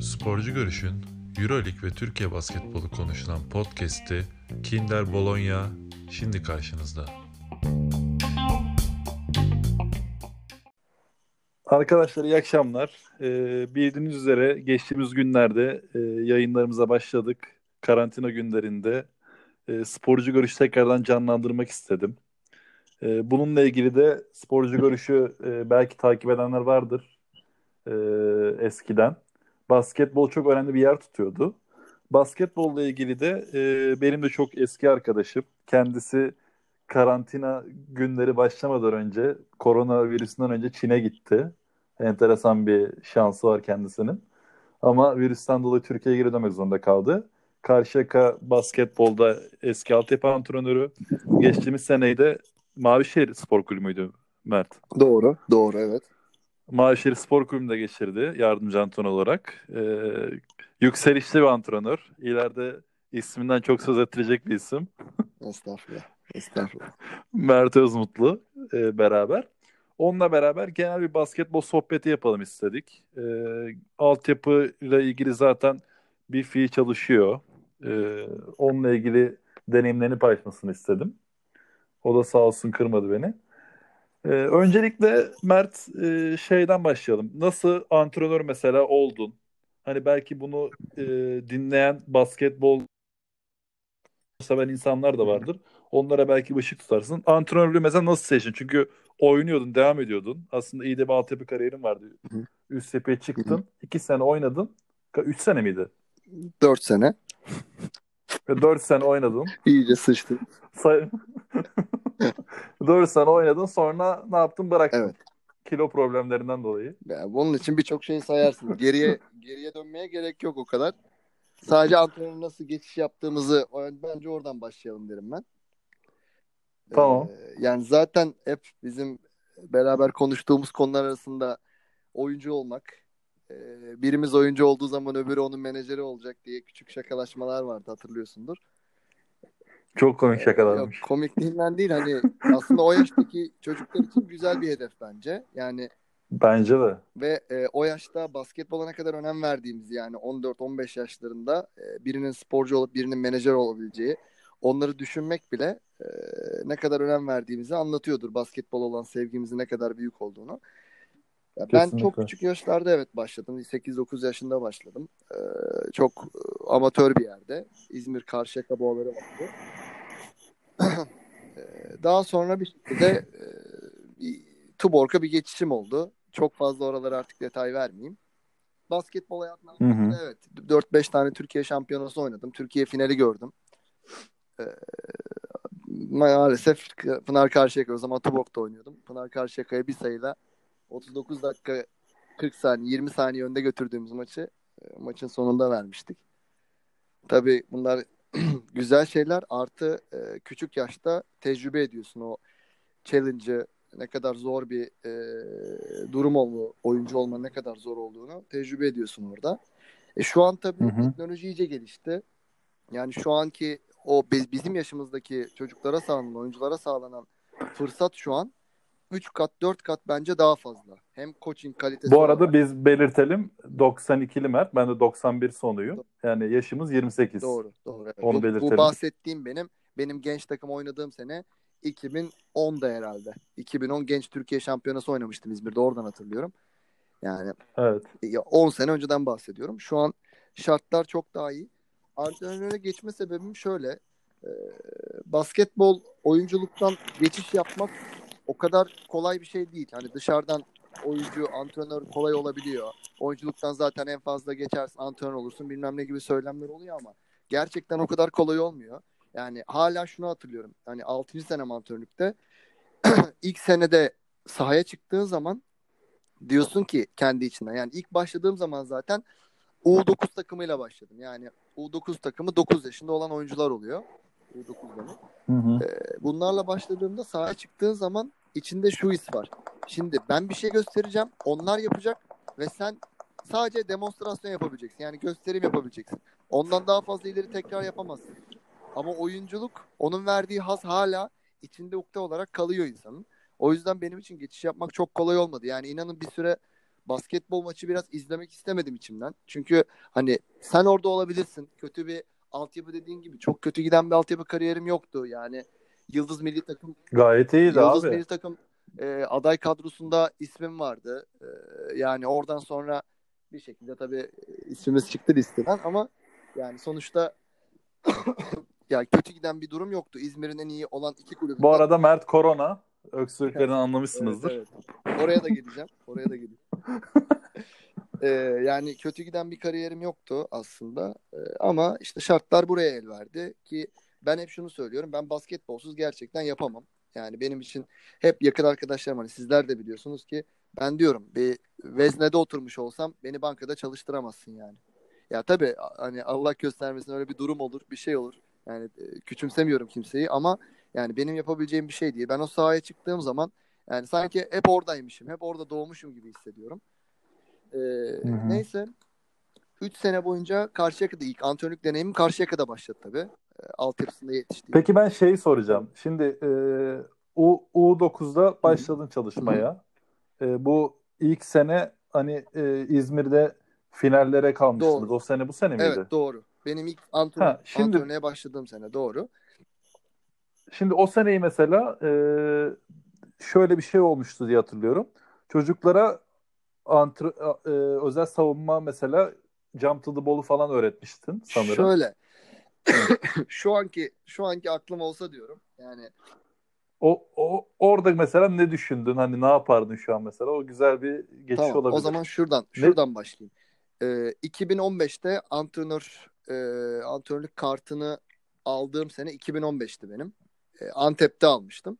Sporcu Görüş'ün Euroleague ve Türkiye basketbolu konuşulan podcast'i Kinder Bologna şimdi karşınızda. Arkadaşlar iyi akşamlar. Ee, bildiğiniz üzere geçtiğimiz günlerde e, yayınlarımıza başladık. Karantina günlerinde e, sporcu görüşü tekrardan canlandırmak istedim. E, bununla ilgili de sporcu görüşü e, belki takip edenler vardır e, eskiden. Basketbol çok önemli bir yer tutuyordu. Basketbolla ilgili de e, benim de çok eski arkadaşım. Kendisi karantina günleri başlamadan önce, koronavirüsünden önce Çin'e gitti. Enteresan bir şansı var kendisinin. Ama virüsten dolayı Türkiye'ye geri dönmek zorunda kaldı. Karşıyaka basketbolda eski altyapı antrenörü. Geçtiğimiz seneyi de Mavişehir Spor Kulübü'ydü Mert. Doğru, doğru evet. Mavişehir Spor Kulübü'nde geçirdi yardımcı antrenör olarak. Ee, yükselişli bir antrenör. İleride isminden çok söz ettirecek bir isim. Estağfurullah. Estağfurullah. Mert Özmutlu e, beraber. Onunla beraber genel bir basketbol sohbeti yapalım istedik. E, altyapı ile ilgili zaten bir fiil çalışıyor. E, onunla ilgili deneyimlerini paylaşmasını istedim. O da sağ olsun kırmadı beni. E, öncelikle Mert e, şeyden başlayalım. Nasıl antrenör mesela oldun? Hani belki bunu e, dinleyen basketbol seven insanlar da vardır. Onlara belki bir ışık tutarsın. Antrenörlüğü mesela nasıl seçtin? Çünkü oynuyordun, devam ediyordun. Aslında iyi de bir altyapı kariyerin vardı. Hı hı. Üst sepeye çıktın. iki sene oynadın. Üç sene miydi? Dört sene. Ve dört sene oynadın. İyice sıçtım. Say- dört sene oynadın. Sonra ne yaptın? Bıraktın. Evet. Kilo problemlerinden dolayı. Yani bunun için birçok şey sayarsın. Geriye geriye dönmeye gerek yok o kadar. Sadece antrenörün nasıl geçiş yaptığımızı bence oradan başlayalım derim ben. Tamam. Ee, yani zaten hep bizim beraber konuştuğumuz konular arasında oyuncu olmak, e, birimiz oyuncu olduğu zaman öbürü onun menajeri olacak diye küçük şakalaşmalar vardı hatırlıyorsundur. Çok komik Yok şakalarmış. komikliğinden değil hani aslında o yaştaki çocuklar için güzel bir hedef bence. Yani Bence de. ve e, o yaşta basketbola ne kadar önem verdiğimiz yani 14-15 yaşlarında e, birinin sporcu olup birinin menajer olabileceği onları düşünmek bile e, ne kadar önem verdiğimizi anlatıyordur. Basketbol olan sevgimizin ne kadar büyük olduğunu. Ya ben çok küçük yaşlarda evet başladım. 8-9 yaşında başladım. E, çok e, amatör bir yerde. İzmir Karşıyaka Boğaları vardı. E, Daha sonra bir şekilde e, bir Tuborg'a bir geçişim oldu. Çok fazla oralara artık detay vermeyeyim. Basketbol sonra evet 4-5 tane Türkiye şampiyonası oynadım. Türkiye finali gördüm. Ee, maalesef Pınar Karşıyaka o zaman Tuborg'da oynuyordum. Pınar Karşıyaka'ya bir sayıyla 39 dakika 40 saniye 20 saniye önde götürdüğümüz maçı e, maçın sonunda vermiştik. Tabii bunlar güzel şeyler artı e, küçük yaşta tecrübe ediyorsun o challenge'ı ne kadar zor bir e, durum olma, oyuncu olma ne kadar zor olduğunu tecrübe ediyorsun orada. E, şu an tabii Hı hı. teknoloji iyice gelişti. Yani şu anki o biz- bizim yaşımızdaki çocuklara sağlanan, oyunculara sağlanan fırsat şu an 3 kat 4 kat bence daha fazla. Hem coaching kalitesi Bu arada olarak- biz belirtelim 92'li Mert. Ben de 91 sonuyum. Yani yaşımız 28. Doğru, doğru. evet. Onu bu, belirtelim. bu bahsettiğim benim benim genç takım oynadığım sene 2010'da herhalde. 2010 genç Türkiye şampiyonası oynamıştım İzmir'de. Oradan hatırlıyorum. Yani Evet. ya 10 sene önceden bahsediyorum. Şu an şartlar çok daha iyi. Antrenöre geçme sebebim şöyle. e, basketbol oyunculuktan geçiş yapmak o kadar kolay bir şey değil. Hani dışarıdan oyuncu, antrenör kolay olabiliyor. Oyunculuktan zaten en fazla geçersin, antrenör olursun bilmem ne gibi söylemler oluyor ama gerçekten o kadar kolay olmuyor. Yani hala şunu hatırlıyorum. Hani 6. senem antrenörlükte ilk senede sahaya çıktığın zaman diyorsun ki kendi içinden. Yani ilk başladığım zaman zaten U9 takımıyla başladım. Yani U9 takımı 9 yaşında olan oyuncular oluyor. U9'dan. Hı hı. Bunlarla başladığımda sahaya çıktığın zaman içinde şu his var. Şimdi ben bir şey göstereceğim. Onlar yapacak ve sen sadece demonstrasyon yapabileceksin. Yani gösterim yapabileceksin. Ondan daha fazla ileri tekrar yapamazsın. Ama oyunculuk onun verdiği haz hala içinde ukde olarak kalıyor insanın. O yüzden benim için geçiş yapmak çok kolay olmadı. Yani inanın bir süre basketbol maçı biraz izlemek istemedim içimden. Çünkü hani sen orada olabilirsin. Kötü bir altyapı dediğin gibi çok kötü giden bir altyapı kariyerim yoktu. Yani Yıldız Milli Takım Gayet iyiydi Yıldız abi. Milli Takım e, aday kadrosunda ismim vardı. E, yani oradan sonra bir şekilde tabii ismimiz çıktı listeden ama yani sonuçta ya kötü giden bir durum yoktu. İzmir'in en iyi olan iki kulübü. Bu arada Mert Korona. Öksürüklerini anlamışsınızdır. Evet, evet. Oraya da geleceğim. Oraya da geleceğim. Ee, yani kötü giden bir kariyerim yoktu aslında. Ee, ama işte şartlar buraya el verdi ki ben hep şunu söylüyorum. Ben basketbolsuz gerçekten yapamam. Yani benim için hep yakın arkadaşlarım hani sizler de biliyorsunuz ki ben diyorum bir veznede oturmuş olsam beni bankada çalıştıramazsın yani. Ya tabii hani Allah göstermesin öyle bir durum olur, bir şey olur. Yani e, küçümsemiyorum kimseyi ama yani benim yapabileceğim bir şey değil. Ben o sahaya çıktığım zaman yani sanki hep oradaymışım, hep orada doğmuşum gibi hissediyorum. Ee, neyse 3 sene boyunca Karşıyaka'da ilk antrenörlük deneyimim Karşıyaka'da başladı tabii. Altyapısında yetiştiğim. Peki ben şeyi soracağım. Şimdi e, U, U9'da başladın çalışmaya. E, bu ilk sene hani e, İzmir'de finallere kalmışsınız. Doğru. O sene bu sene miydi? Evet doğru. Benim ilk antrenör, Ha, şimdi- antrenörlüğe başladığım sene doğru. Şimdi o seneyi mesela e, şöyle bir şey olmuştu diye hatırlıyorum. Çocuklara antre, e, özel savunma mesela jump to the ball'u falan öğretmiştin sanırım. Şöyle. şu anki şu anki aklım olsa diyorum. Yani O, o orada mesela ne düşündün? Hani ne yapardın şu an mesela? O güzel bir geçiş tamam. olabilir. O zaman şuradan Ne- şuradan başlayayım. Ee, 2015'te antrenör e, antrenörlük kartını aldığım sene 2015'ti benim. E, Antep'te almıştım.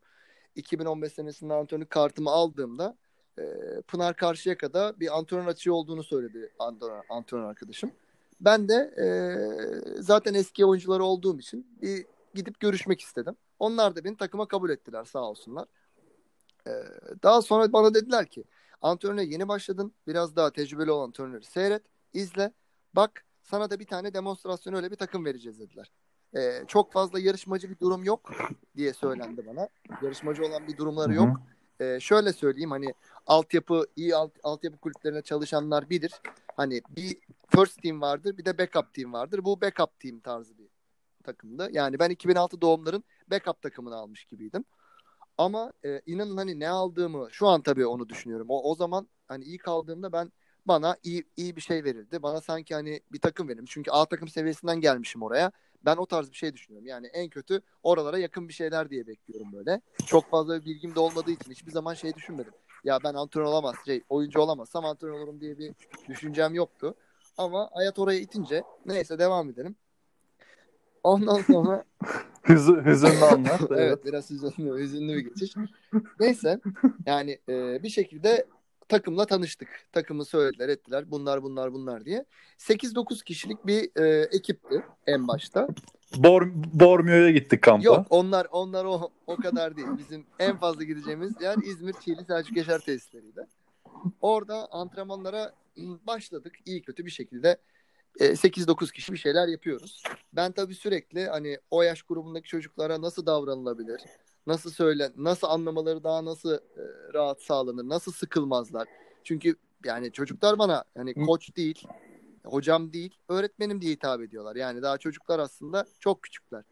2015 senesinde antrenörlük kartımı aldığımda e, Pınar Karşıyaka'da bir antrenör açığı olduğunu söyledi antrenör, antrenör arkadaşım. Ben de e, zaten eski oyuncuları olduğum için bir gidip görüşmek istedim. Onlar da beni takıma kabul ettiler sağ olsunlar. E, daha sonra bana dediler ki antrenöre yeni başladın. Biraz daha tecrübeli olan antrenörü seyret, izle. Bak sana da bir tane demonstrasyon öyle bir takım vereceğiz dediler. E, çok fazla yarışmacı bir durum yok diye söylendi bana. Yarışmacı olan bir durumları yok. Ee, şöyle söyleyeyim hani altyapı iyi alt, altyapı kulüplerine çalışanlar bilir. Hani bir first team vardır bir de backup team vardır. Bu backup team tarzı bir takımdı. Yani ben 2006 doğumların backup takımını almış gibiydim. Ama e, inanın hani ne aldığımı şu an tabii onu düşünüyorum. O, o zaman hani ilk aldığımda ben bana iyi iyi bir şey verildi. Bana sanki hani bir takım verilmiş. Çünkü A takım seviyesinden gelmişim oraya. Ben o tarz bir şey düşünüyorum. Yani en kötü oralara yakın bir şeyler diye bekliyorum böyle. Çok fazla bilgim de olmadığı için hiçbir zaman şey düşünmedim. Ya ben antrenör olamaz, şey, oyuncu olamazsam antrenör olurum diye bir düşüncem yoktu. Ama hayat oraya itince neyse devam edelim. Ondan sonra Hüzü, hüzünlü anlar. evet. evet. biraz hüzünlü, hüzünlü bir geçiş. Neyse yani e, bir şekilde takımla tanıştık. Takımı söylediler ettiler bunlar bunlar bunlar diye. 8-9 kişilik bir e, ekipti en başta. Bor, Bormio'ya gittik kampa. Yok onlar onlar o o kadar değil. Bizim en fazla gideceğimiz yer İzmir Çiğli Selçuk Yaşar tesisleriydi. Orada antrenmanlara başladık. İyi kötü bir şekilde e, 8-9 kişi bir şeyler yapıyoruz. Ben tabii sürekli hani o yaş grubundaki çocuklara nasıl davranılabilir? Nasıl söyle, nasıl anlamaları daha nasıl e, rahat sağlanır? Nasıl sıkılmazlar? Çünkü yani çocuklar bana hani koç değil, hocam değil, öğretmenim diye hitap ediyorlar. Yani daha çocuklar aslında çok küçükler.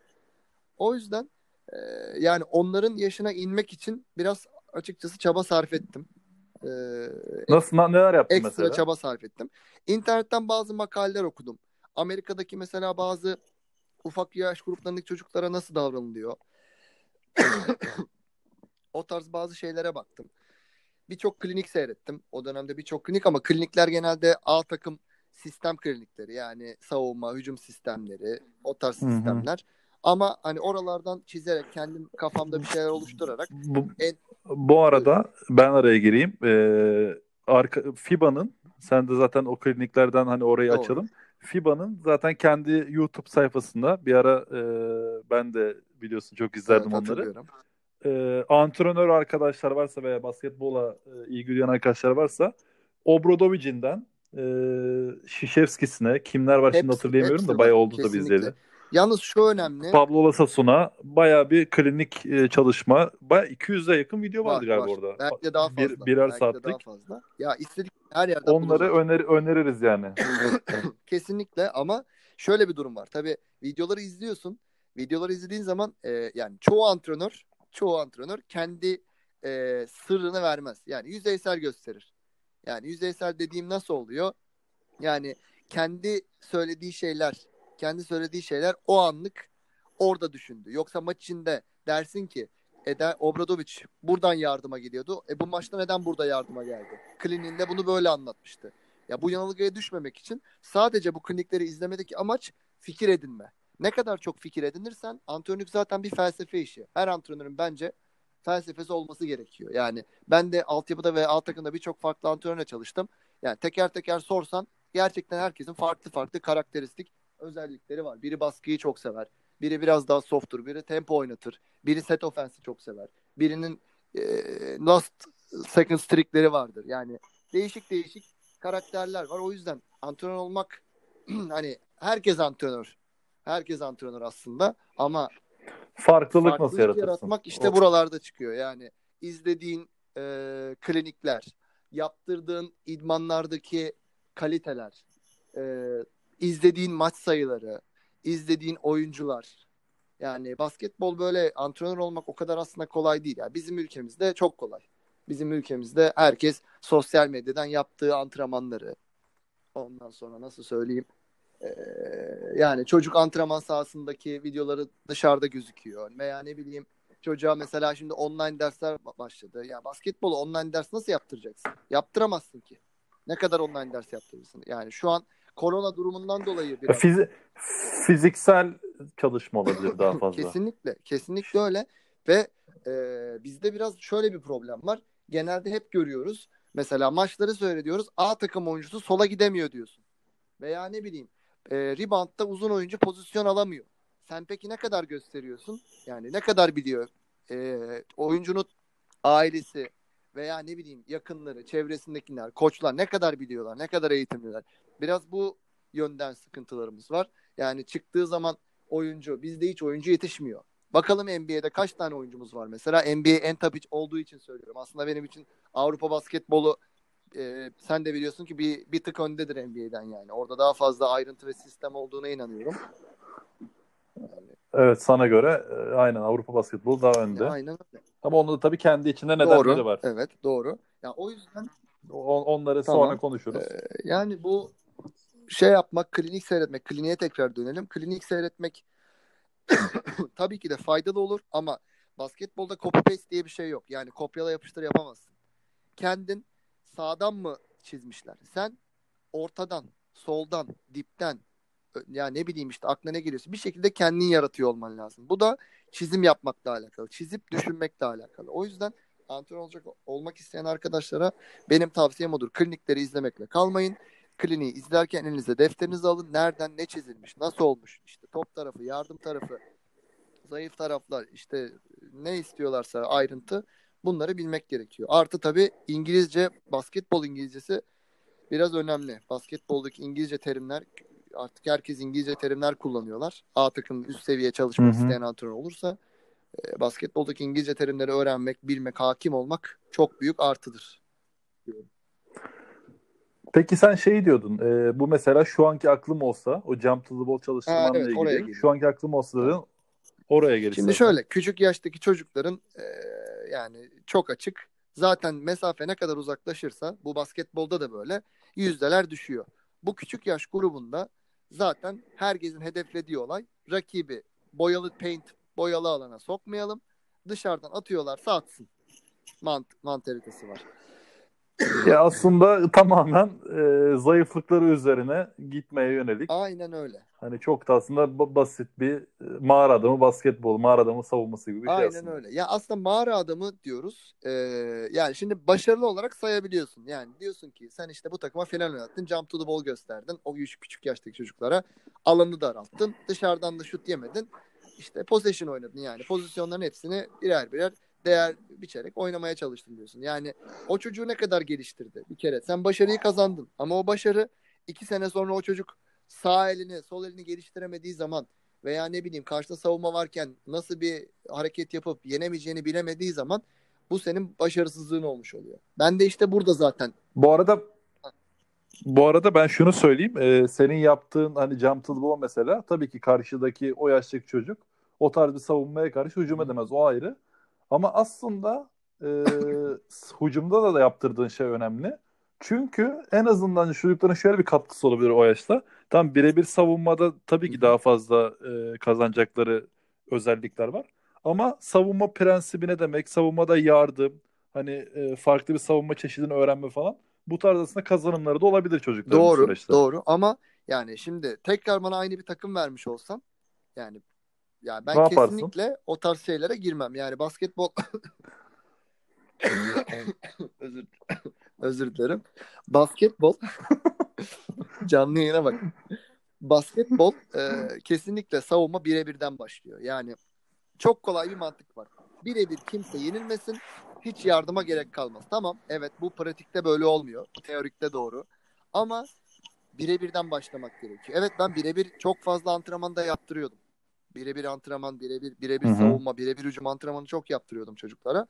O yüzden e, yani onların yaşına inmek için biraz açıkçası çaba sarf ettim. E, Nasıl neler yaptın ekstra mesela? çaba sarf ettim. İnternetten bazı makaleler okudum. Amerika'daki mesela bazı ufak yaş gruplarındaki çocuklara nasıl davranılıyor? o tarz bazı şeylere baktım. Birçok klinik seyrettim. O dönemde birçok klinik ama klinikler genelde A takım sistem klinikleri yani savunma, hücum sistemleri, o tarz Hı hı. sistemler. Ama hani oralardan çizerek kendim kafamda bir şeyler oluşturarak Bu, En- bu arada ben araya gireyim. Ee, arka, FIBA'nın sen de zaten o kliniklerden hani orayı Doğru. açalım. FIBA'nın zaten kendi YouTube sayfasında bir ara e, ben de biliyorsun çok izlerdim Evet, onları. e, antrenör arkadaşlar varsa veya basketbola e, ilgi duyan arkadaşlar varsa Obradovic'inden e, Şişevski'sine kimler var şimdi Hepsi- hatırlayamıyorum hepsi da bayağı oldu da bizleri. Yalnız şu önemli. Pablo Lasasuna baya bir klinik e, çalışma. Baya 200'e yakın video Var, vardı galiba var. orada. Belki de daha fazla. Bir- birer Belki saatlik. daha fazla. Ya istedik her yerden Onları öner öneririz yani. Kesinlikle ama şöyle bir durum var. Tabii videoları izliyorsun. Videoları izlediğin zaman e, yani çoğu antrenör çoğu antrenör kendi e, sırrını vermez. Yani yüzeysel gösterir. Yani yüzeysel dediğim nasıl oluyor? Yani kendi söylediği şeyler, kendi söylediği şeyler o anlık orada düşündü. Yoksa maç içinde dersin ki Eda Obradovic buradan yardıma geliyordu. E bu maçta neden burada yardıma geldi? Kliniğinde bunu böyle anlatmıştı. Ya bu yanılgıya düşmemek için sadece bu klinikleri izlemedeki amaç fikir edinme. Ne kadar çok fikir edinirsen antrenörlük zaten bir felsefe işi. Her antrenörün bence felsefesi olması gerekiyor. Yani ben de altyapıda ve alt takımda birçok farklı antrenörle çalıştım. Yani teker teker sorsan gerçekten herkesin farklı farklı karakteristik özellikleri var. Biri baskıyı çok sever. Biri biraz daha softtur. Biri tempo oynatır. Biri set offense'i çok sever. Birinin e, last second streakleri vardır. Yani değişik değişik karakterler var. O yüzden antrenör olmak hani herkes antrenör. Herkes antrenör aslında ama Farklılık farklılık nasıl yaratırsın? yaratmak işte O- buralarda çıkıyor. Yani izlediğin e, klinikler, yaptırdığın idmanlardaki kaliteler, e, izlediğin maç sayıları, izlediğin oyuncular. Yani basketbol böyle antrenör olmak o kadar aslında kolay değil. Yani bizim ülkemizde çok kolay. Bizim ülkemizde herkes sosyal medyadan yaptığı antrenmanları ondan sonra nasıl söyleyeyim yani çocuk antrenman sahasındaki videoları dışarıda gözüküyor veya ne bileyim çocuğa mesela şimdi online dersler ba- başladı. Ya basketbolu online ders nasıl yaptıracaksın? Yaptıramazsın ki. Ne kadar online ders yaptırırsın? Yani şu an korona durumundan dolayı biraz Fizi- fiziksel çalışma olabilir daha fazla. Kesinlikle, kesinlikle öyle ve e, bizde biraz şöyle bir problem var. Genelde hep görüyoruz. Mesela maçları seyrediyoruz. A takım oyuncusu sola gidemiyor diyorsun. Veya ne bileyim e, reboundda uzun oyuncu pozisyon alamıyor. Sen peki ne kadar gösteriyorsun? Yani ne kadar biliyor e, oyuncunun ailesi veya ne bileyim yakınları, çevresindekiler, koçlar ne kadar biliyorlar, ne kadar eğitimliler. Biraz bu yönden sıkıntılarımız var. Yani çıktığı zaman oyuncu, bizde hiç oyuncu yetişmiyor. Bakalım NBA'de kaç tane oyuncumuz var mesela. NBA en top hiç olduğu için söylüyorum. Aslında benim için Avrupa basketbolu e, sen de biliyorsun ki bir, bir tık öndedir NBA'den yani. Orada daha fazla ayrıntı ve sistem olduğuna inanıyorum. Evet sana göre e, aynen Avrupa basketbolu daha önde. Aynen öyle. Ama onda da tabii kendi içinde nedenleri Doğru. var. Evet doğru. Ya o yüzden O- onları Tamam. sonra konuşuruz. Ee, yani bu şey yapmak, klinik seyretmek, kliniğe tekrar dönelim. Klinik seyretmek tabii ki de faydalı olur ama basketbolda copy paste diye bir şey yok. Yani kopyala yapıştır yapamazsın. Kendin sağdan mı çizmişler? Sen ortadan, soldan, dipten ya ne bileyim işte aklına ne geliyorsa bir şekilde kendin yaratıyor olman lazım. Bu da çizim yapmakla alakalı. Çizip düşünmekle alakalı. O yüzden antrenör olacak olmak isteyen arkadaşlara benim tavsiyem odur. Klinikleri izlemekle kalmayın. Kliniği izlerken elinize defterinizi alın. Nereden ne çizilmiş, nasıl olmuş, işte top tarafı, yardım tarafı, zayıf taraflar, işte ne istiyorlarsa ayrıntı bunları bilmek gerekiyor. Artı tabii İngilizce, basketbol İngilizcesi biraz önemli. Basketboldaki İngilizce terimler artık herkes İngilizce terimler kullanıyorlar. A takım üst seviye çalışmak Hı hı. isteyen antrenör olursa e, basketboldaki İngilizce terimleri öğrenmek, bilmek, hakim olmak çok büyük artıdır. Peki sen şey diyordun. e, bu mesela şu anki aklım olsa o jump to the ball çalıştırmanla Ha, evet, oraya ilgili. geliyor. Şu anki aklım olsa dedin, oraya gelirsin. Şimdi şöyle küçük yaştaki çocukların e, yani çok açık. Zaten mesafe ne kadar uzaklaşırsa bu basketbolda da böyle yüzdeler düşüyor. Bu küçük yaş grubunda zaten herkesin hedeflediği olay rakibi boyalı paint boyalı alana sokmayalım. Dışarıdan atıyorlarsa atsın. Mant mantalitesi var. Ya aslında tamamen e, zayıflıkları üzerine gitmeye yönelik. Aynen öyle. Hani çok da aslında ba- basit bir e, mağara adamı basketbol, mağara adamı savunması gibi bir şey Aynen aslında. öyle. Ya aslında mağara adamı diyoruz. Ee, yani şimdi başarılı olarak sayabiliyorsun. Yani diyorsun ki sen işte bu takıma final oynattın. Jump to the ball gösterdin. O küçük, küçük yaştaki çocuklara alanı daralttın. Dışarıdan da şut yemedin. İşte possession oynadın yani. Pozisyonların hepsini birer birer değer biçerek oynamaya çalıştın diyorsun. Yani o çocuğu ne kadar geliştirdi bir kere. Sen başarıyı kazandın. Ama o başarı iki sene sonra o çocuk sağ elini, sol elini geliştiremediği zaman veya ne bileyim karşıda savunma varken nasıl bir hareket yapıp yenemeyeceğini bilemediği zaman bu senin başarısızlığın olmuş oluyor. Ben de işte burada zaten Bu arada bu arada ben şunu söyleyeyim. Ee, senin yaptığın hani the ball mesela tabii ki karşıdaki o yaştaki çocuk o tarz bir savunmaya karşı hücum edemez. O ayrı. Ama aslında e, hücumda da, da yaptırdığın şey önemli. Çünkü en azından çocukların şöyle bir katkısı olabilir o yaşta. Tam birebir savunmada tabii ki daha fazla e, kazanacakları özellikler var. Ama savunma prensibi ne demek? Savunmada yardım, hani e, farklı bir savunma çeşidini öğrenme falan. Bu tarz aslında kazanımları da olabilir çocukların Doğru, süreçte. doğru ama yani şimdi tekrar bana aynı bir takım vermiş olsan yani ya ben Ne yaparsın? kesinlikle o tarz şeylere girmem. Yani basketbol özür özür dilerim. Basketbol canlı yayına bak. Basketbol e, kesinlikle savunma birebirden başlıyor. Yani çok kolay bir mantık var. Birebir kimse yenilmesin. Hiç yardıma gerek kalmaz. Tamam evet bu pratikte böyle olmuyor. Teorikte doğru. Ama birebirden başlamak gerekiyor. Evet ben birebir çok fazla antrenmanda yaptırıyordum. Birebir antrenman, birebir birebir savunma, birebir hücum antrenmanı çok yaptırıyordum çocuklara.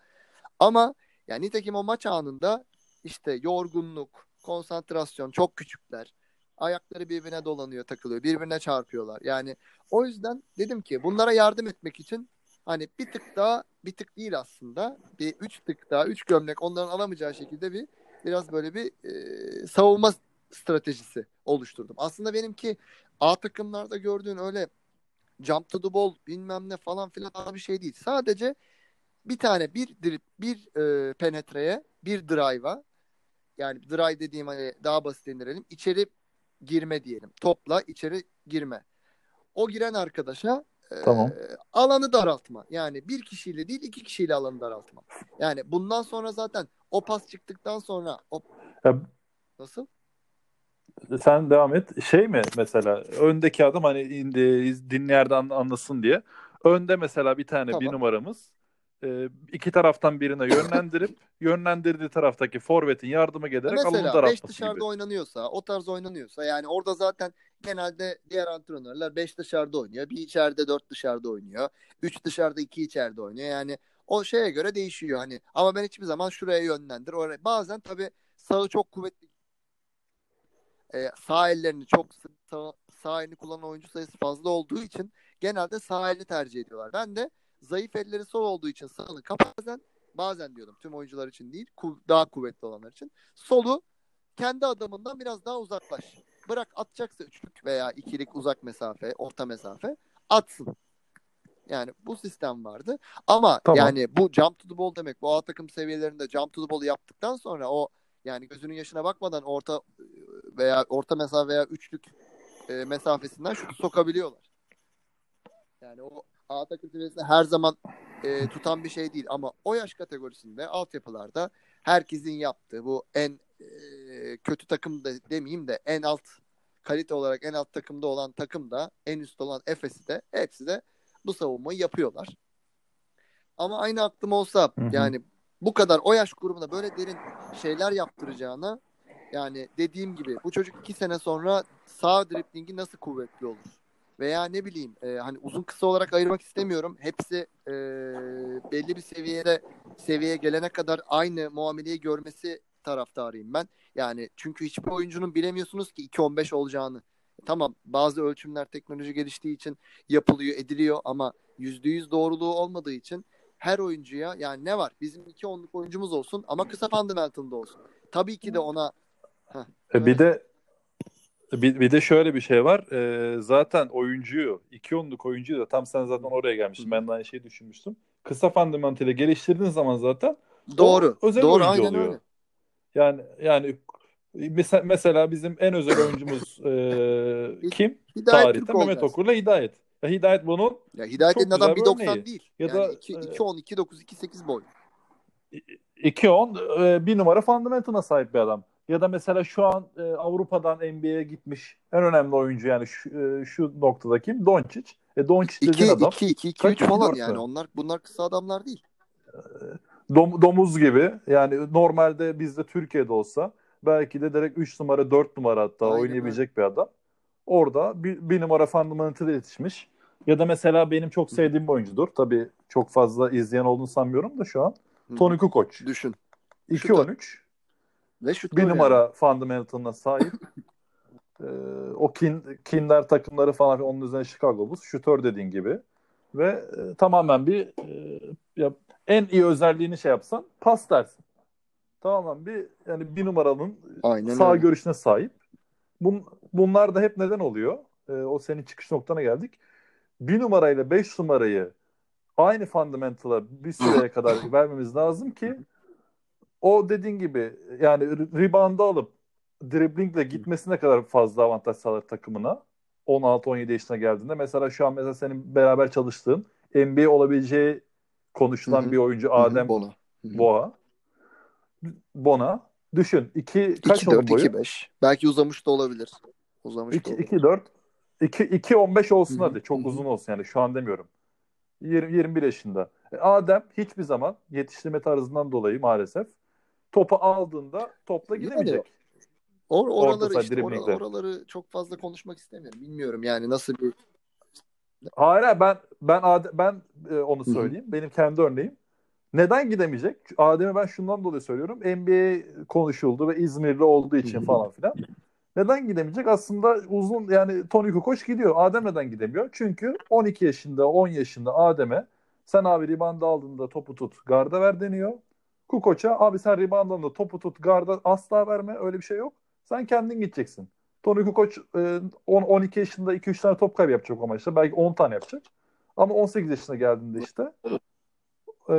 Ama yani nitekim o maç anında işte yorgunluk, konsantrasyon çok küçükler. Ayakları birbirine dolanıyor, takılıyor, birbirine çarpıyorlar. Yani o yüzden dedim ki bunlara yardım etmek için hani bir tık daha bir tık değil aslında. Bir üç tık daha, üç gömlek onların alamayacağı şekilde bir biraz böyle bir e, savunma stratejisi oluşturdum. Aslında benimki A takımlarda gördüğün öyle jump to the ball bilmem ne falan filan bir şey değil. Sadece bir tane bir drip, bir e, penetreye, bir drive'a yani drive dediğim hani daha basit indirelim. içeri girme diyelim. Topla içeri girme. O giren arkadaşa e, Tamam. alanı daraltma. Yani bir kişiyle değil iki kişiyle alanı daraltma. Yani bundan sonra zaten o pas çıktıktan sonra o Ya, nasıl? sen devam et. Şey mi mesela öndeki adam hani indi, dinleyen anlasın diye. Önde mesela bir tane Tamam. bir numaramız e, iki taraftan birine yönlendirip yönlendirdiği taraftaki forvetin yardıma gelerek alanı Mesela 5 daraltması dışarıda gibi. oynanıyorsa, o tarz oynanıyorsa yani orada zaten genelde diğer antrenörler 5 dışarıda oynuyor. Bir içeride 4 dışarıda oynuyor. 3 dışarıda 2 içeride oynuyor. Yani o şeye göre değişiyor hani. Ama ben hiçbir zaman şuraya yönlendir. Oraya. Bazen tabii sağı çok kuvvetli e, sağ ellerini çok sık sağ, sağ elini kullanan oyuncu sayısı fazla olduğu için genelde sağ elini tercih ediyorlar. Ben de zayıf elleri sol olduğu için sağını bazen bazen diyordum tüm oyuncular için değil daha kuvvetli olanlar için solu kendi adamından biraz daha uzaklaş. Bırak atacaksa üçlük veya ikilik uzak mesafe, orta mesafe atsın. Yani bu sistem vardı. Ama Tamam. yani bu jump to the ball demek. Bu A takım seviyelerinde jump to the ball'u yaptıktan sonra o yani gözünün yaşına bakmadan orta veya orta mesafe veya üçlük e, mesafesinden şutu sokabiliyorlar. Yani o A takım seviyesinde her zaman e, tutan bir şey değil ama o yaş kategorisinde altyapılarda herkesin yaptığı bu en e, kötü takım da demeyeyim de en alt kalite olarak en alt takımda olan takım da en üst olan Efes'i de hepsi de bu savunmayı yapıyorlar. Ama aynı aklım olsa Hı hı. yani bu kadar o yaş grubuna böyle derin şeyler yaptıracağına yani dediğim gibi bu çocuk iki sene sonra sağ driplingi nasıl kuvvetli olur? Veya ne bileyim e, hani uzun kısa olarak ayırmak istemiyorum. Hepsi e, belli bir seviyede seviyeye gelene kadar aynı muameleyi görmesi taraftarıyım ben. Yani çünkü hiçbir oyuncunun bilemiyorsunuz ki 2-15 olacağını. Tamam bazı ölçümler teknoloji geliştiği için yapılıyor ediliyor ama %100 doğruluğu olmadığı için her oyuncuya yani ne var? Bizim 2-10'luk oyuncumuz olsun ama kısa fundamental'da olsun. Tabii ki de ona E, Bir de bir, bir de şöyle bir şey var. E, zaten oyuncuyu, iki onluk oyuncuyu da tam sen zaten oraya gelmiştin. Ben de aynı şeyi düşünmüştüm. Kısa fundamental ile geliştirdiğin zaman zaten doğru. özel doğru oyuncu aynen oluyor. öyle. Yani yani mesela, mesela bizim en özel oyuncumuz e, kim? Hidayet Tarihte Mehmet. Okur'la Hidayet. Ya Hidayet bunun Ya Hidayet'in adam güzel bir 1.90 örneği. değil. Ya yani da, 2 e, 2 10 2 9 2 8 boy. 2-10 e, bir numara fundamental'a sahip bir adam. Ya da mesela şu an e, Avrupa'dan NBA'ye gitmiş en önemli oyuncu yani şu, e, şu noktada kim? Doncic. E, Doncic 2 dediğin adam 2 2 2 kaç 3 falan yani onlar bunlar kısa adamlar değil. dom- domuz gibi. Yani normalde bizde Türkiye'de olsa belki de direkt 3 numara 4 numara hatta Aynen oynayabilecek bir adam. Orada bir, bir numara fundamental'a yetişmiş. Ya da mesela benim çok sevdiğim bir oyuncudur. Tabii çok fazla izleyen olduğunu sanmıyorum da şu an. Tony Kukoc. Düşün. 2-13. Ve şut Bir numara yani. fundamentalına sahip. Ee, o kin, Kinder takımları falan onun üzerine Chicago Bulls. Şutör dediğin gibi. Ve e, tamamen bir e, ya, en iyi özelliğini şey yapsan pas dersin. Tamamen bir yani bir numaranın Aynen sağ öyle. görüşüne sahip. Bun, bunlar da hep neden oluyor? Ee, o senin çıkış noktana geldik. Bir numarayla beş numarayı aynı fundamental'a bir süreye kadar vermemiz lazım ki o dediğin gibi yani rebound'ı alıp driblingle gitmesine kadar fazla avantaj sağlar takımına. 16-17 yaşına geldiğinde. Mesela şu an mesela senin beraber çalıştığın NBA olabileceği konuşulan Hı hı. bir oyuncu Adem Bono. Hı hı. Boğa. Bona. Düşün. iki, kaç 2-4, onun boyu? 2-5. Belki uzamış da olabilir. Uzamış da 2 olabilir. 2 4 2 2 15 olsun Hı hı, hadi. Çok hı hı. uzun olsun yani şu an demiyorum. 20 21 yaşında. E, Adem hiçbir zaman yetiştirme tarzından dolayı maalesef topu aldığında topla Yani gidemeyecek. Or oraları işte or- oraları çok fazla konuşmak istemiyorum. Bilmiyorum yani nasıl bir Hayır ben ben Adem, ben e, onu söyleyeyim. Benim kendi örneğim. Neden gidemeyecek? Adem'i ben şundan dolayı söylüyorum. NBA konuşuldu ve İzmirli olduğu için falan filan. Neden gidemeyecek? Aslında uzun yani Tony Kukoc gidiyor. Adem neden gidemiyor? Çünkü 12 yaşında, 10 yaşında Adem'e sen abi rebound aldığında topu tut, garda ver deniyor. Kukoc'a abi sen rebound aldığında topu tut, garda asla verme. Öyle bir şey yok. Sen kendin gideceksin. Tony Kukoc e, 10 12 yaşında 2-3 tane top kaybı yapacak o maçta. Belki 10 tane yapacak. Ama 18 yaşına geldiğinde işte e,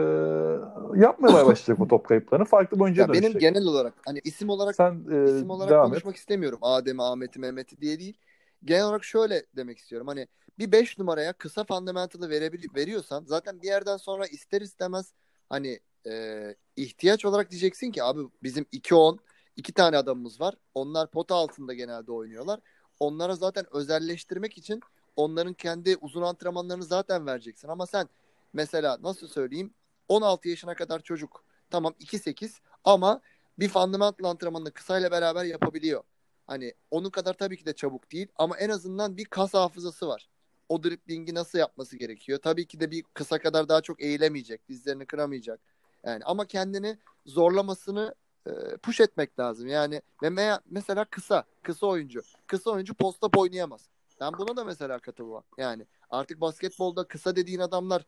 yapmamaya başlayacak o top kayıplarını. Farklı bir oyuncuya ya benim genel olarak hani isim olarak Sen e, isim olarak devam et. konuşmak istemiyorum. Adem'i, Ahmet'i, Mehmet'i diye değil. Genel olarak şöyle demek istiyorum. Hani bir 5 numaraya kısa fundamental'ı verebil- veriyorsan zaten bir yerden sonra ister istemez hani e, ihtiyaç olarak diyeceksin ki abi bizim 2-10 iki tane adamımız var. Onlar pota altında genelde oynuyorlar. Onlara zaten özelleştirmek için onların kendi uzun antrenmanlarını zaten vereceksin. Ama sen mesela nasıl söyleyeyim 16 yaşına kadar çocuk tamam 2-8 ama bir fundamental antrenmanını kısayla beraber yapabiliyor. Hani onun kadar tabii ki de çabuk değil ama en azından bir kas hafızası var. O driblingi nasıl yapması gerekiyor? Tabii ki de bir kısa kadar daha çok eğilemeyecek, dizlerini kıramayacak. Yani ama kendini zorlamasını e, push etmek lazım. Yani ve me- mesela kısa, kısa oyuncu. Kısa oyuncu post-up oynayamaz. Ben buna da mesela katılmam. Yani artık basketbolda kısa dediğin adamlar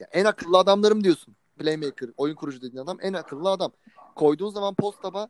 ya en akıllı adamlarım diyorsun. Playmaker, oyun kurucu dediğin adam en akıllı adam. Koyduğun zaman postaba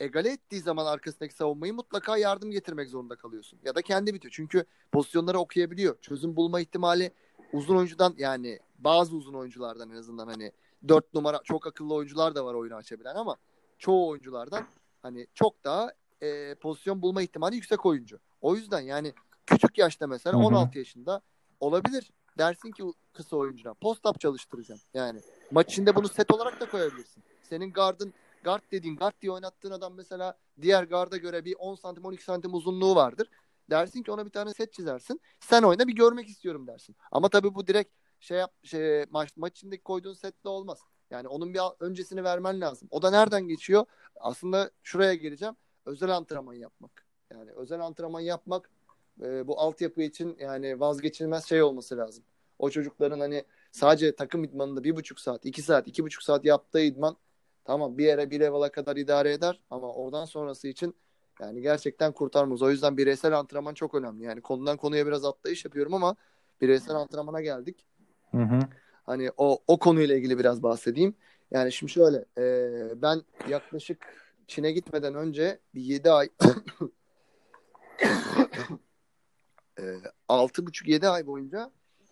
egale ettiği zaman arkasındaki savunmayı mutlaka yardım getirmek zorunda kalıyorsun. Ya da kendi bitiyor. Çünkü pozisyonları okuyabiliyor. Çözüm bulma ihtimali uzun oyuncudan yani bazı uzun oyunculardan en azından hani dört numara çok akıllı oyuncular da var oyunu açabilen ama çoğu oyunculardan hani çok daha e, pozisyon bulma ihtimali yüksek oyuncu. O yüzden yani küçük yaşta mesela Hı hı. 16 yaşında olabilir. Dersin ki kısa oyuncuna post-up çalıştıracağım. Yani maç içinde bunu set olarak da koyabilirsin. Senin gardın guard dediğin guard diye oynattığın adam mesela diğer garda göre bir 10 santim 12 santim uzunluğu vardır. Dersin ki ona bir tane set çizersin. Sen oyna bir görmek istiyorum dersin. Ama tabii bu direkt şey yap şey maç maç koyduğun setle olmaz. Yani onun bir öncesini vermen lazım. O da nereden geçiyor? Aslında şuraya geleceğim. Özel antrenman yapmak. Yani özel antrenman yapmak e, bu altyapı için yani vazgeçilmez şey olması lazım. O çocukların hani sadece takım idmanında bir buçuk saat, iki saat, iki buçuk saat yaptığı idman tamam bir yere bir level'a kadar idare eder ama oradan sonrası için yani gerçekten kurtarmaz. O yüzden bireysel antrenman çok önemli. Yani konudan konuya biraz atlayış yapıyorum ama bireysel antrenmana geldik. Hı hı. Hani o o konuyla ilgili biraz bahsedeyim. Yani şimdi şöyle e, ben yaklaşık Çin'e gitmeden önce bir 7 ay e, 6,5-7 ay boyunca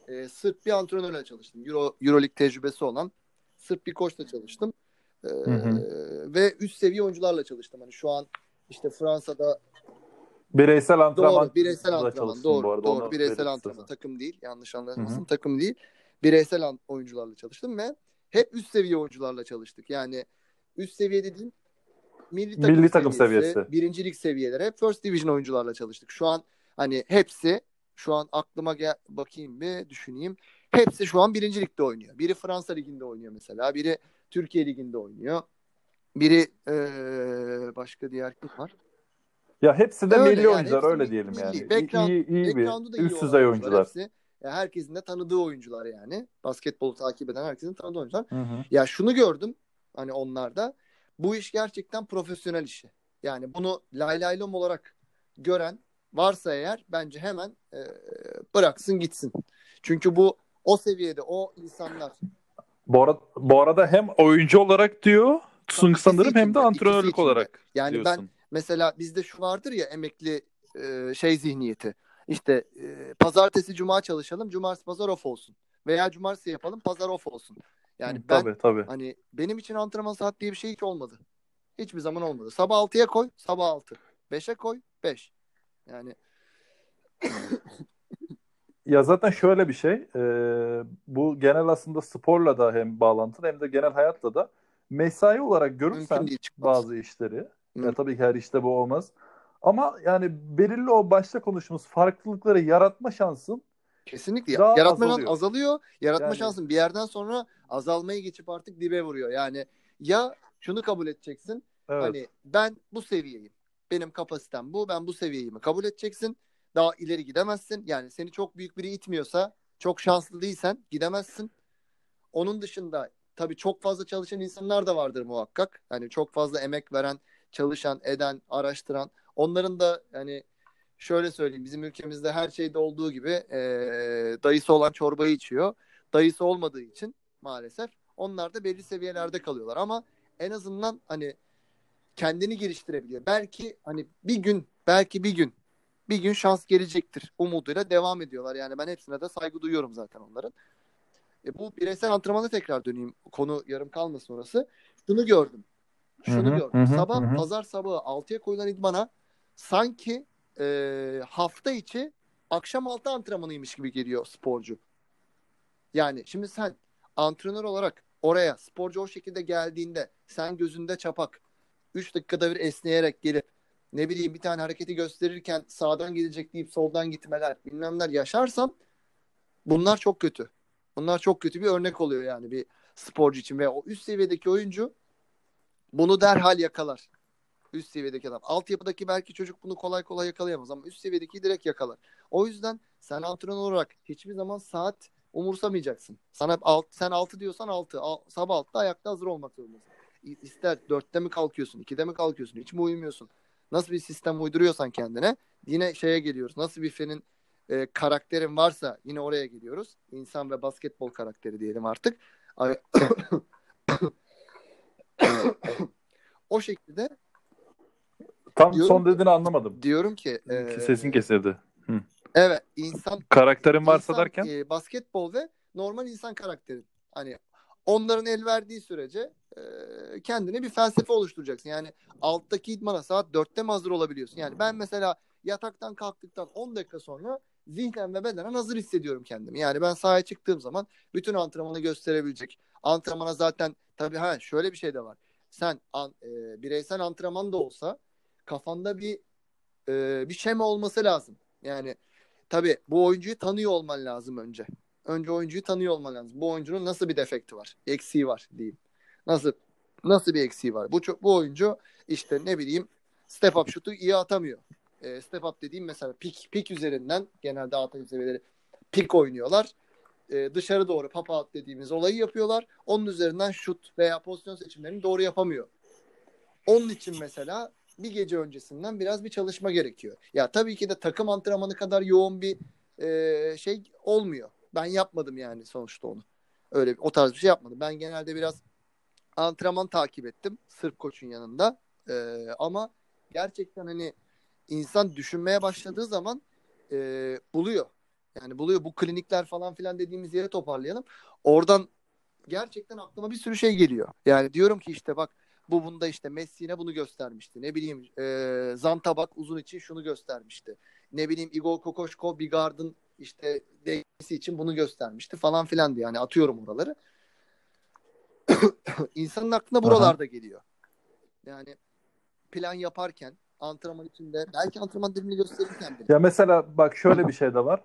e, Sırp bir antrenörle çalıştım. Euro, Euroleague tecrübesi olan Sırp bir koçla çalıştım. E, hı. ve üst seviye oyuncularla çalıştım. Hani şu an işte Fransa'da Bireysel antrenman Doğru, bireysel antrenman. Doğru, bu arada, doğru. Bireysel antrenman. Takım değil. Yanlış anlaşılmasın. Hı hı. Takım değil. Bireysel oyuncularla çalıştım ve hep üst seviye oyuncularla çalıştık. Yani üst seviye dediğim milli takım, Milli takım seviyesi, seviyesi. birincilik seviyeleri hep first division oyuncularla çalıştık. Şu an hani hepsi şu an aklıma gel bakayım bir düşüneyim. Hepsi şu an birinci ligde oynuyor. Biri Fransa liginde oynuyor mesela. Biri Türkiye liginde oynuyor. Biri eee, başka diğer kim var? Ya hepsi de Öyle milli yani, oyuncular öyle milli. diyelim yani. Background- iyi iyi bir iyi üst olan düzey oyuncular. Hepsi. Ya herkesin de tanıdığı oyuncular yani. Basketbolu takip eden herkesin tanıdığı oyuncular. Hı hı. Ya şunu gördüm hani onlarda. Bu iş gerçekten profesyonel işi. Yani bunu lay lay lom olarak gören varsa eğer bence hemen e, bıraksın gitsin. Çünkü bu o seviyede o insanlar Bu, ara- bu arada hem oyuncu olarak diyor İkisi sanırım hem de, antrenörlük olarak yani diyorsun. ben mesela bizde şu vardır ya emekli e, şey zihniyeti. İşte e, pazartesi cuma çalışalım, cumartesi pazar off olsun. Veya cumartesi yapalım, pazar off olsun. Yani ben tabii tabii. hani benim için antrenman saat diye bir şey hiç olmadı. Hiçbir zaman olmadı. Sabah 6'ya koy, sabah 6. 5'e koy, 5. Yani Ya zaten şöyle bir şey, e, bu genel aslında sporla da hem bağlantılı hem de genel hayatla da mesai olarak görürsen bazı işleri, ya Hı. tabii ki her işte bu olmaz. Ama yani belirli o başta konuştuğumuz farklılıkları yaratma şansın Kesinlikle. Daha Yaratma azalıyor. azalıyor. Yaratma Yani- şansın bir yerden sonra azalmayı geçip artık dibe vuruyor. Yani ya şunu kabul edeceksin. evet. Hani ben bu seviyeyim. Benim kapasitem bu. Ben bu seviyeyimi kabul edeceksin. Daha ileri gidemezsin. Yani seni çok büyük biri itmiyorsa, çok şanslı değilsen gidemezsin. Onun dışında tabii çok fazla çalışan insanlar da vardır muhakkak. Hani çok fazla emek veren, çalışan, eden, araştıran. Onların da hani şöyle söyleyeyim bizim ülkemizde her şeyde olduğu gibi eee, dayısı olan çorbayı içiyor. Dayısı olmadığı için maalesef onlar da belli seviyelerde kalıyorlar ama en azından hani kendini geliştirebiliyor. Belki hani bir gün belki bir gün bir gün şans gelecektir umuduyla devam ediyorlar. Yani ben hepsine de saygı duyuyorum zaten onların. E bu bireysel antrenmana tekrar döneyim. Konu yarım kalmasın orası. Şunu gördüm. Şunu Hı hı, gördüm. hı Sabah hı hı. pazar sabahı 6'ya koyulan idmana sanki e, hafta içi akşam 6 antrenmanıymış gibi geliyor sporcu. Yani şimdi sen antrenör olarak oraya sporcu o şekilde geldiğinde sen gözünde çapak 3 dakikada bir esneyerek gelip ne bileyim bir tane hareketi gösterirken sağdan gelecek deyip soldan gitmeler bilmemler yaşarsan bunlar çok kötü. Bunlar çok kötü bir örnek oluyor yani bir sporcu için ve o üst seviyedeki oyuncu bunu derhal yakalar. Üst seviyedeki adam. Altyapıdaki belki çocuk bunu kolay kolay yakalayamaz ama üst seviyedeki direkt yakalar. O yüzden sen antrenör olarak hiçbir zaman saat umursamayacaksın. Sana alt, sen 6 diyorsan 6. Al, sabah 6'da ayakta hazır olmak zorundasın. İster 4'te mi kalkıyorsun, 2'de mi kalkıyorsun, hiç mi uyumuyorsun? Nasıl bir sistem uyduruyorsan kendine yine şeye geliyoruz. Nasıl bir senin e, karakterin varsa yine oraya geliyoruz. İnsan ve basketbol karakteri diyelim artık. O şekilde Tam diyorum son dediğini anlamadım. diyorum ki e, Sesin kesildi. Evet insan Karakterin varsa insan, derken e, basketbol ve normal insan karakteri. Hani onların el verdiği sürece e, kendine bir felsefe oluşturacaksın. Yani alttaki idmana saat dörtte mi hazır olabiliyorsun? Yani ben mesela yataktan kalktıktan 10 dakika sonra zihnen ve bedenen hazır hissediyorum kendimi. Yani ben sahaya çıktığım zaman bütün antrenmanı gösterebilecek. Antrenmana zaten tabii ha şöyle bir şey de var. Sen an, e, bireysel antrenman da olsa kafanda bir e, bir şema olması lazım. Yani tabii bu oyuncuyu tanıyor olman lazım önce. Önce oyuncuyu tanıyor olman lazım. Bu oyuncunun nasıl bir defekti var? Eksiği var diyeyim. Nasıl nasıl bir eksiği var? Bu bu oyuncu işte ne bileyim step up şutu iyi atamıyor. E, step up dediğim mesela pik pik üzerinden genelde atak seviyeleri pik oynuyorlar. E, dışarı doğru pop out dediğimiz olayı yapıyorlar. Onun üzerinden şut veya pozisyon seçimlerini doğru yapamıyor. Onun için mesela bir gece öncesinden biraz bir çalışma gerekiyor. Ya tabii ki de takım antrenmanı kadar yoğun bir e, şey olmuyor. Ben yapmadım yani sonuçta onu. Öyle o tarz bir şey yapmadım. Ben genelde biraz antrenman takip ettim Sırp koçun yanında. E, ama gerçekten hani insan düşünmeye başladığı zaman e, buluyor. Yani buluyor bu klinikler falan filan dediğimiz yere toparlayalım. Oradan gerçekten aklıma bir sürü şey geliyor. Yani diyorum ki işte bak bu bunda işte Messi'ne bunu göstermişti. Ne bileyim e, Zantabak uzun için şunu göstermişti. Ne bileyim Igor Kokoşko Bigard'ın işte dengesi için bunu göstermişti falan filan diye. Yani atıyorum oraları. İnsanın aklına buralarda geliyor. Yani plan yaparken antrenman içinde belki antrenman dilimini gösterirken bile. ya mesela bak şöyle bir şey de var.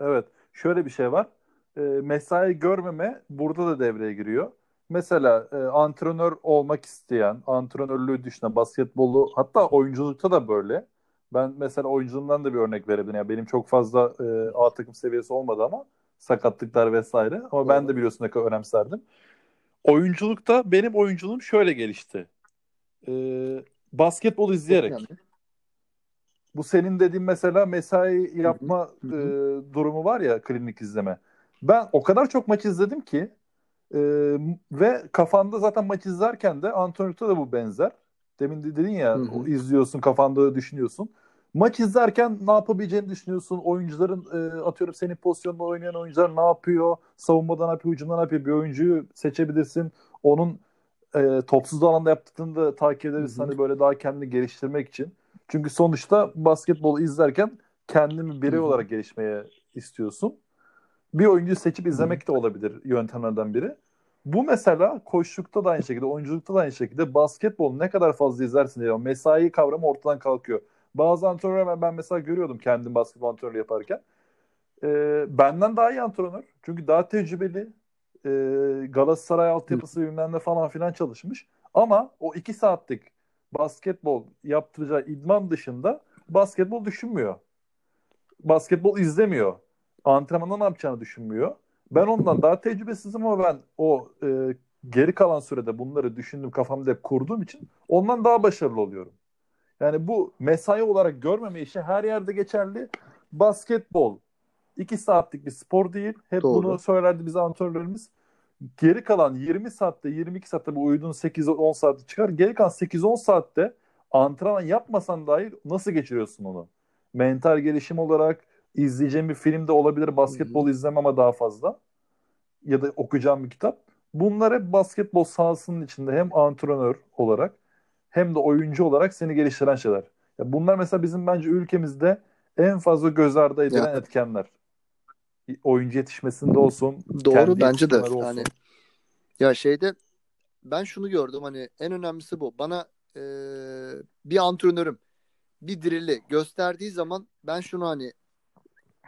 Evet, şöyle bir şey var. E, mesai görmeme burada da devreye giriyor. Mesela e, antrenör olmak isteyen, antrenörlüğü düşünen, basketbolu hatta oyunculukta da böyle. Ben mesela oyunculuğumdan da bir örnek verebilirim. Yani benim çok fazla e, A takım seviyesi olmadı ama sakatlıklar vesaire. Ama ben de biliyorsun ne önemserdim. Oyunculukta benim oyunculuğum şöyle gelişti. E, basketbol izleyerek. Bu senin dediğin mesela mesai yapma e, durumu var ya klinik izleme. Ben o kadar çok maç izledim ki e, ve kafanda zaten maç izlerken de antrenörlükte de bu benzer. Demin de dedin ya Hı hı. izliyorsun kafanda düşünüyorsun. Maç izlerken ne yapabileceğini düşünüyorsun. Oyuncuların e, atıyorum senin pozisyonunda oynayan oyuncular ne yapıyor? Savunmadan ne yapıyor? Hücumdan ne yapıyor? Bir oyuncuyu seçebilirsin. Onun e, topsuz alanda yaptıklarını da takip ederiz. Hı hı. Hani böyle daha kendini geliştirmek için. Çünkü sonuçta basketbolu izlerken kendini birey Hı hı. olarak gelişmeye istiyorsun. Bir oyuncuyu seçip izlemek de olabilir yöntemlerden biri. Bu mesela koşukta da aynı şekilde, oyunculukta da aynı şekilde basketbol ne kadar fazla izlersin diye mesai kavramı ortadan kalkıyor. Bazı antrenörler ben mesela görüyordum kendim basketbol antrenörü yaparken. Ee, benden daha iyi antrenör. Çünkü daha tecrübeli. Ee, Galatasaray altyapısı bilmem ne falan filan çalışmış. Ama o iki saatlik basketbol yaptıracağı idman dışında basketbol düşünmüyor. Basketbol izlemiyor. Antrenmanda ne yapacağını düşünmüyor. Ben ondan daha tecrübesizim ama ben o e, geri kalan sürede bunları düşündüm kafamda hep kurduğum için ondan daha başarılı oluyorum. Yani bu mesai olarak görmeme işi her yerde geçerli. Basketbol iki saatlik bir spor değil. Hep Doğru. bunu söylerdi bize antrenörlerimiz. Geri kalan 20 saatte 22 saatte bu uyuduğun 8-10 saatte çıkar. Geri kalan 8-10 saatte antrenman yapmasan dahi nasıl geçiriyorsun onu? Mental gelişim olarak izleyeceğim bir film de olabilir. Basketbol izlemem ama daha fazla. Ya da okuyacağım bir kitap. Bunlar hep basketbol sahasının içinde hem antrenör olarak hem de oyuncu olarak seni geliştiren şeyler. Ya bunlar mesela bizim bence ülkemizde en fazla göz ardı edilen Ya. etkenler. Oyuncu yetişmesinde olsun, Doğru bence de. olsun. Yani ya şeyde ben şunu gördüm hani en önemlisi bu. Bana e, bir antrenörüm bir drill'i gösterdiği zaman ben şunu hani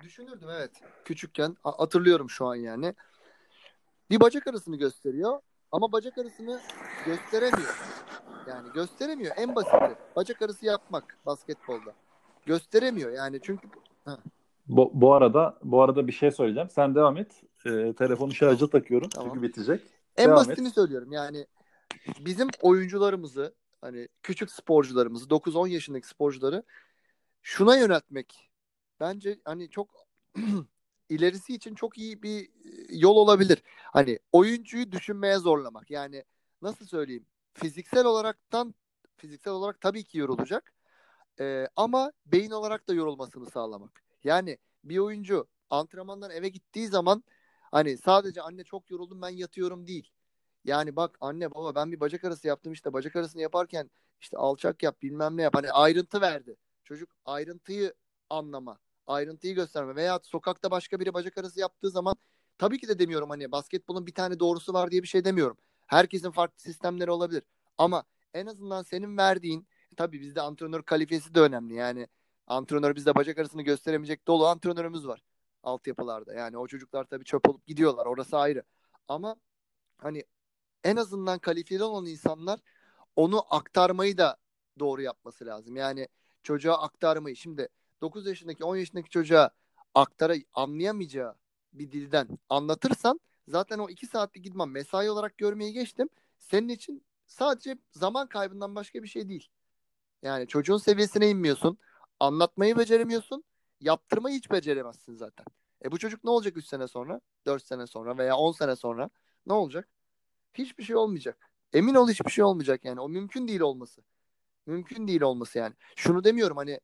düşünürdüm evet küçükken hatırlıyorum şu an yani. Bir bacak arasını gösteriyor ama bacak arasını gösteremiyor. Yani gösteremiyor. En basiti bacak arası yapmak basketbolda. Gösteremiyor yani çünkü Bu, bu arada bu arada bir şey söyleyeceğim. Sen devam et. Ee, telefonu şarja takıyorum Tamam. çünkü bitecek. En Devam basitini et. söylüyorum. Yani bizim oyuncularımızı hani küçük sporcularımızı 9-10 yaşındaki sporcuları şuna yöneltmek bence hani çok ilerisi için çok iyi bir e, yol olabilir. Hani oyuncuyu düşünmeye zorlamak. Yani nasıl söyleyeyim? Fiziksel olaraktan fiziksel olarak tabii ki yorulacak. Ee, ama beyin olarak da yorulmasını sağlamak. Yani bir oyuncu antrenmandan eve gittiği zaman hani sadece anne çok yoruldum ben yatıyorum değil. Yani bak anne baba ben bir bacak arası yaptım işte bacak arasını yaparken işte alçak yap bilmem ne yap. Hani ayrıntı verdi. Çocuk ayrıntıyı anlama, ayrıntıyı gösterme veya sokakta başka biri bacak arası yaptığı zaman tabii ki de demiyorum hani basketbolun bir tane doğrusu var diye bir şey demiyorum. Herkesin farklı sistemleri olabilir. Ama en azından senin verdiğin tabii bizde antrenör kalifiyesi de önemli. Yani antrenör bizde bacak arasını gösteremeyecek dolu antrenörümüz var altyapılarda. Yani o çocuklar tabii çöp olup gidiyorlar. Orası ayrı. Ama hani en azından kalifiyeli olan insanlar onu aktarmayı da doğru yapması lazım. Yani çocuğa aktarmayı. Şimdi 9 yaşındaki 10 yaşındaki çocuğa aktara anlayamayacağı bir dilden anlatırsan zaten o 2 saatlik gitmem mesai olarak görmeyi geçtim. Senin için sadece zaman kaybından başka bir şey değil. Yani çocuğun seviyesine inmiyorsun. Anlatmayı beceremiyorsun. Yaptırmayı hiç beceremezsin zaten. E bu çocuk ne olacak 3 sene sonra? 4 sene sonra veya 10 sene sonra? Ne olacak? Hiçbir şey olmayacak. Emin ol hiçbir şey olmayacak yani. O mümkün değil olması. Mümkün değil olması yani. Şunu demiyorum hani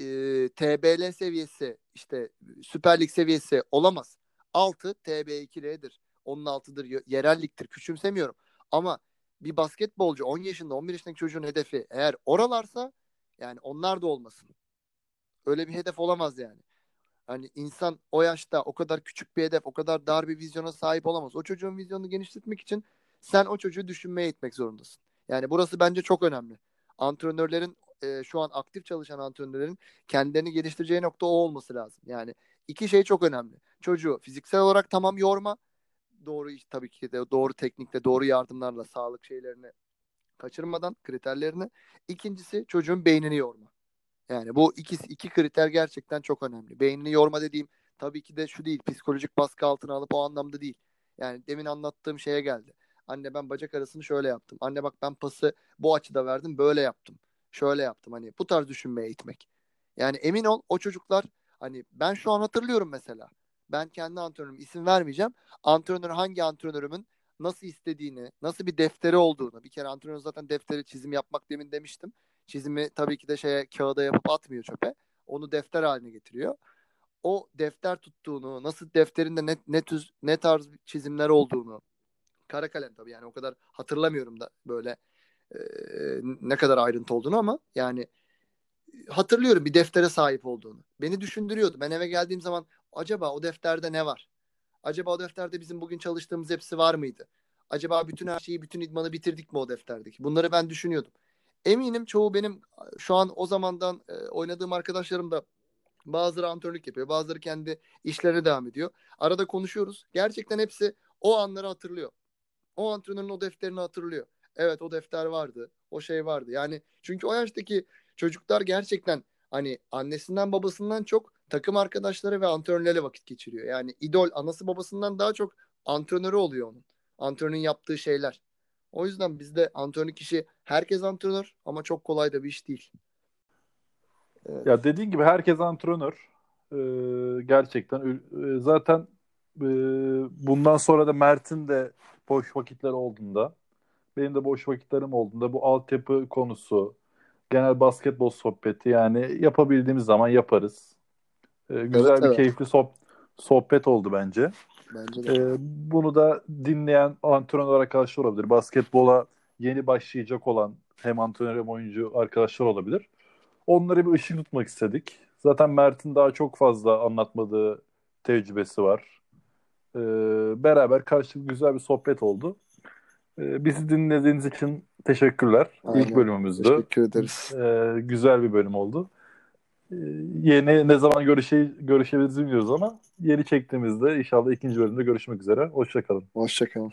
e, TBL seviyesi işte Süper Lig seviyesi olamaz. 6 TB2L'dir. Onun altıdır. Yerelliktir. Küçümsemiyorum. Ama bir basketbolcu 10 yaşında 11 yaşındaki çocuğun hedefi eğer oralarsa yani onlar da olmasın. Öyle bir hedef olamaz yani. Hani insan o yaşta o kadar küçük bir hedef, o kadar dar bir vizyona sahip olamaz. O çocuğun vizyonunu genişletmek için sen o çocuğu düşünmeye itmek zorundasın. Yani burası bence çok önemli. Antrenörlerin e, şu an aktif çalışan antrenörlerin kendilerini geliştireceği nokta o olması lazım. Yani iki şey çok önemli. Çocuğu fiziksel olarak tamam yorma. Doğru tabii ki de doğru teknikle, doğru yardımlarla sağlık şeylerini kaçırmadan kriterlerini. İkincisi çocuğun beynini yorma. Yani bu ikisi iki kriter gerçekten çok önemli. Beynini yorma dediğim tabii ki de şu değil. Psikolojik baskı altına alıp o anlamda değil. Yani demin anlattığım şeye geldi. Anne ben bacak arasını şöyle yaptım. Anne bak ben pası bu açıda verdim böyle yaptım. Şöyle yaptım. Hani bu tarz düşünmeye eğitmek. Yani emin ol o çocuklar hani ben şu an hatırlıyorum mesela. Ben kendi antrenörüm isim vermeyeceğim. Antrenör hangi antrenörümün nasıl istediğini, nasıl bir defteri olduğunu. Bir kere antrenör zaten defteri çizim yapmak demin demiştim. Çizimi tabii ki de şeye kağıda yapıp atmıyor çöpe. Onu defter haline getiriyor. O defter tuttuğunu, nasıl defterinde ne, ne, tüz, ne tarz çizimler olduğunu, kara kalem tabii yani o kadar hatırlamıyorum da böyle e, ne kadar ayrıntı olduğunu ama yani hatırlıyorum bir deftere sahip olduğunu. Beni düşündürüyordu. Ben eve geldiğim zaman acaba o defterde ne var? Acaba o defterde bizim bugün çalıştığımız hepsi var mıydı? Acaba bütün her şeyi, bütün idmanı bitirdik mi o defterdeki? Bunları ben düşünüyordum. Eminim çoğu benim şu an o zamandan e, oynadığım arkadaşlarım da bazıları antrenörlük yapıyor. Bazıları kendi işlerine devam ediyor. Arada konuşuyoruz. Gerçekten hepsi o anları hatırlıyor. O antrenörün o defterini hatırlıyor. Evet o defter vardı. O şey vardı. Yani çünkü o yaştaki çocuklar gerçekten hani annesinden babasından çok takım arkadaşları ve antrenörlerle vakit geçiriyor. Yani idol anası babasından daha çok antrenörü oluyor onun. Antrenörün yaptığı şeyler. O yüzden bizde antrenör kişi herkes antrenör ama çok kolay da bir iş değil. Evet. Ya dediğin gibi herkes antrenör. Ee, gerçekten e, zaten e, bundan sonra da Mert'in de boş vakitleri olduğunda benim de boş vakitlerim olduğunda bu altyapı konusu genel basketbol sohbeti yani yapabildiğimiz zaman yaparız. Ee, güzel evet, bir evet. keyifli soh- sohbet oldu bence. Bence de. Ee, bunu da dinleyen antrenör arkadaşlar olabilir. Basketbola yeni başlayacak olan hem antrenör hem oyuncu arkadaşlar olabilir. Onları bir ışık tutmak istedik. Zaten Mert'in daha çok fazla anlatmadığı tecrübesi var. Ee, beraber karşılıklı güzel bir sohbet oldu. Ee, bizi dinlediğiniz için teşekkürler. Aynen. İlk bölümümüzdü. Teşekkür ederiz. Ee, güzel bir bölüm oldu. Ee, yeni ne zaman görüşe, görüşebiliriz bilmiyoruz ama yeni çektiğimizde inşallah ikinci bölümde görüşmek üzere. Hoşçakalın. Hoşçakalın.